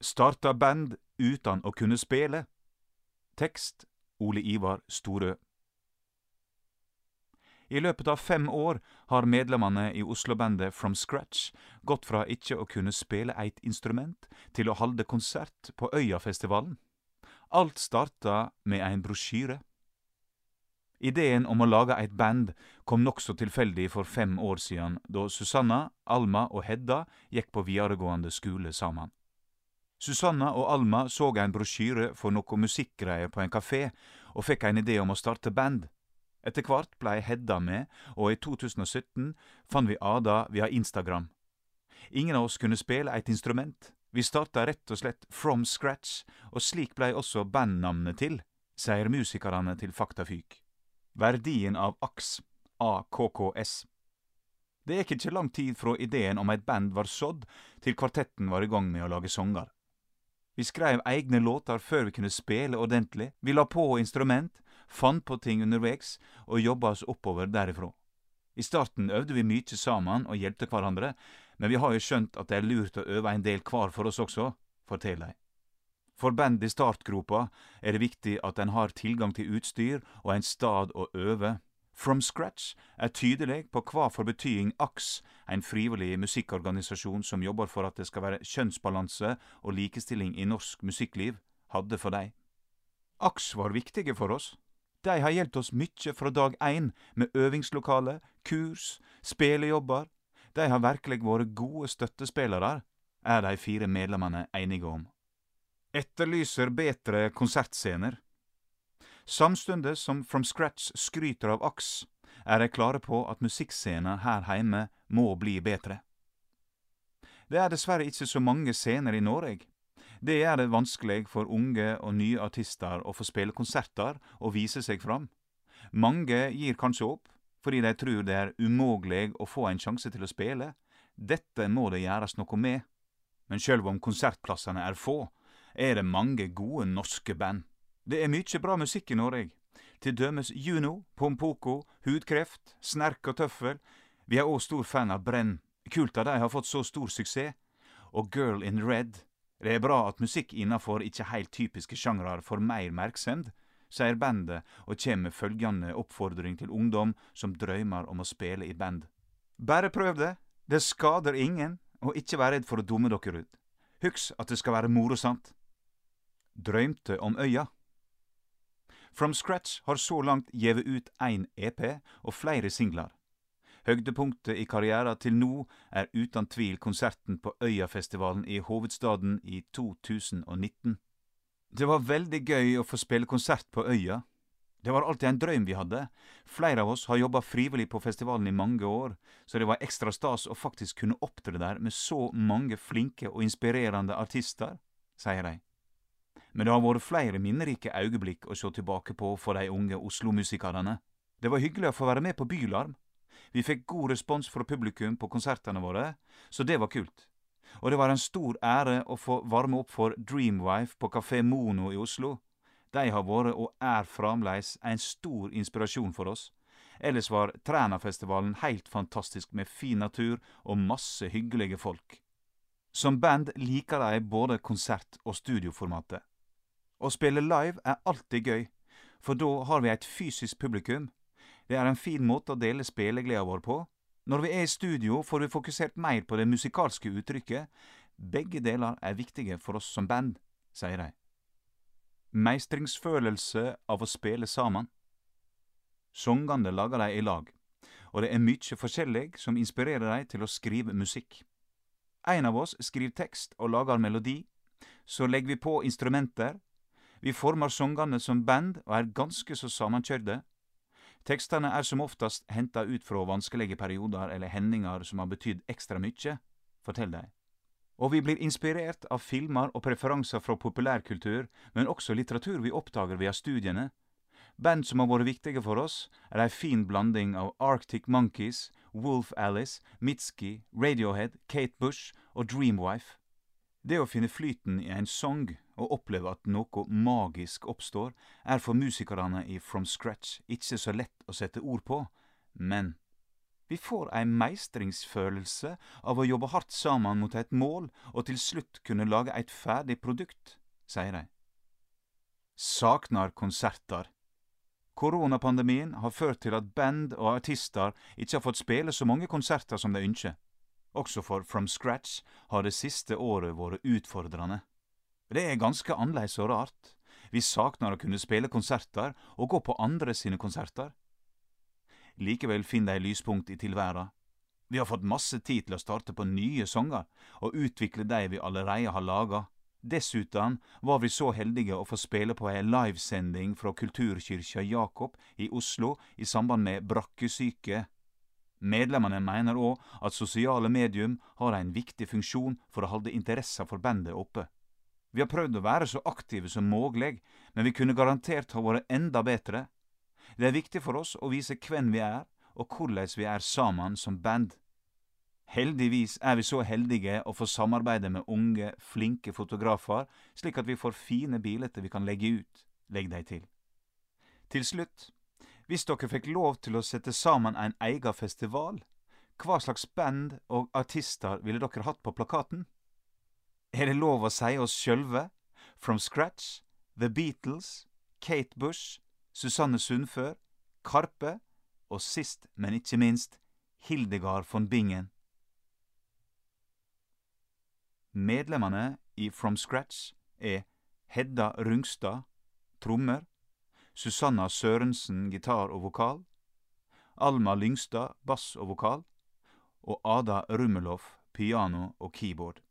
Starta band utan å kunne spille. Tekst Ole Ivar Storø. I løpet av fem år har medlemmene i Oslo-bandet From Scratch gått fra ikke å kunne spille eit instrument til å halde konsert på Øyafestivalen. Alt starta med ein brosjyre. Ideen om å lage eit band kom nokså tilfeldig for fem år siden, da Susanna, Alma og Hedda gikk på videregående skole sammen. Susanna og Alma så ein brosjyre for noe musikkgreier på en kafé, og fikk ein idé om å starte band. Etter kvart blei Hedda med, og i 2017 fant vi Ada via Instagram. Ingen av oss kunne spille eit instrument. Vi starta rett og slett from scratch, og slik blei også bandnamnet til, sier musikerne til Faktafyk. Verdien av AKS, AKKS. Det gikk ikke lang tid fra ideen om eit band var sådd, til kvartetten var i gang med å lage sanger. Vi skreiv egne låter før vi kunne spille ordentlig, vi la på instrument, fant på ting undervegs og jobba oss oppover derifra. I starten øvde vi mykje sammen og hjelpte hverandre, men vi har jo skjønt at det er lurt å øve en del hver for oss også, forteller de. For band i startgropa er det viktig at en har tilgang til utstyr og en stad å øve. From Scratch er tydelig på hva for betydning AKS, en frivillig musikkorganisasjon som jobber for at det skal være kjønnsbalanse og likestilling i norsk musikkliv, hadde for dei. AKS var viktige for oss. De har hjulpet oss mykje fra dag én, med øvingslokale, kurs, spelejobber. De har virkelig vært gode støttespillere, er de fire medlemmene enige om. Etterlyser bedre konsertscener. Samstundes som From Scratch skryter av AKS, er de klare på at musikkscena her heime må bli bedre. Det er dessverre ikke så mange scener i Noreg. Det gjør det vanskelig for unge og nye artister å få spille konserter og vise seg fram. Mange gir kanskje opp, fordi de tror det er umulig å få en sjanse til å spille. Dette må det gjøres noe med. Men sjølv om konsertplassene er få, er det mange gode norske band. Det er mykje bra musikk i Noreg. Til dømes Juno, Pompoko, Hudkreft, Snerk og Tøffel. Vi er òg stor fan av Brenn. Kult at de har fått så stor suksess. Og Girl in Red. Det er bra at musikk innafor ikkje heilt typiske sjangrar får meir merksemd, sier bandet og kjem med følgjande oppfordring til ungdom som drøymer om å spille i band. Bare prøv det, det skader ingen, og ikkje vær redd for å dumme dere ut. Husk at det skal være morosamt. Drøymte om øya. From Scratch har så langt gjeve ut én EP og flere singler. Høydepunktet i karrieren til nå er uten tvil konserten på Øyafestivalen i hovedstaden i 2019. Det var veldig gøy å få spille konsert på Øya. Det var alltid en drøm vi hadde. Flere av oss har jobba frivillig på festivalen i mange år, så det var ekstra stas å faktisk kunne opptre der med så mange flinke og inspirerende artister, sier de. Men det har vært flere minnerike øyeblikk å se tilbake på for de unge Oslo-musikerne. Det var hyggelig å få være med på Bylarm. Vi fikk god respons fra publikum på konsertene våre, så det var kult. Og det var en stor ære å få varme opp for Dreamwife på Kafé Mono i Oslo. De har vært og er framleis en stor inspirasjon for oss. Ellers var Trænafestivalen helt fantastisk med fin natur og masse hyggelige folk. Som band liker de både konsert- og studioformatet. Å spille live er alltid gøy, for da har vi et fysisk publikum. Det er en fin måte å dele spillegleda vår på. Når vi er i studio, får vi fokusert mer på det musikalske uttrykket. Begge deler er viktige for oss som band, sier de. Meistringsfølelse av å spille sammen. Songene lager de i lag, og det er mykje forskjellig som inspirerer dem til å skrive musikk. En av oss skriver tekst og lager melodi, så legger vi på instrumenter, vi former sangene som band og er ganske så sammenkjørde. Tekstene er som oftest henta ut fra vanskelige perioder eller hendinger som har betydd ekstra mykje, fortell de. Og vi blir inspirert av filmer og preferanser fra populærkultur, men også litteratur vi oppdager via studiene. Band som har vært viktige for oss, er ei fin blanding av Arctic Monkeys, Wolf Alice, Mitski, Radiohead, Kate Bush og Dreamwife. Det å finne flyten i en sang og oppleve at noe magisk oppstår, er for musikerne i From Scratch ikke så lett å sette ord på, men Vi får ei meistringsfølelse av å jobbe hardt sammen mot et mål og til slutt kunne lage et ferdig produkt, sier de. Saknar konserter. Koronapandemien har ført til at band og artister ikke har fått spille så mange konserter som de ønsker. Også for From Scratch har det siste året vært utfordrende. Det er ganske annerledes og rart. Vi saknar å kunne spille konserter og gå på andre sine konserter. Likevel finner de lyspunkt i tilværa. Vi har fått masse tid til å starte på nye sanger og utvikle de vi allereie har laga. Dessuten var vi så heldige å få spille på ei livesending fra Kulturkyrkja Jakob i Oslo i samband med brakkesyke. Medlemmene mener òg at sosiale medium har en viktig funksjon for å holde interessa for bandet oppe. Vi har prøvd å være så aktive som mulig, men vi kunne garantert ha vært enda bedre. Det er viktig for oss å vise hvem vi er, og hvordan vi er sammen som band. Heldigvis er vi så heldige å få samarbeide med unge, flinke fotografer, slik at vi får fine bilder vi kan legge ut, legg deg til. Til slutt, hvis dere fikk lov til å sette sammen en egen festival, hva slags band og artister ville dere hatt på plakaten? Er det lov å si oss sjølve, From Scratch, The Beatles, Kate Bush, Susanne Sundfør, Karpe og sist, men ikke minst, Hildegard von Bingen? Medlemmene i From Scratch er Hedda Rungstad, trommer, Susanna Sørensen, gitar og vokal, Alma Lyngstad, bass og vokal, og Ada Rummeloff, piano og keyboard.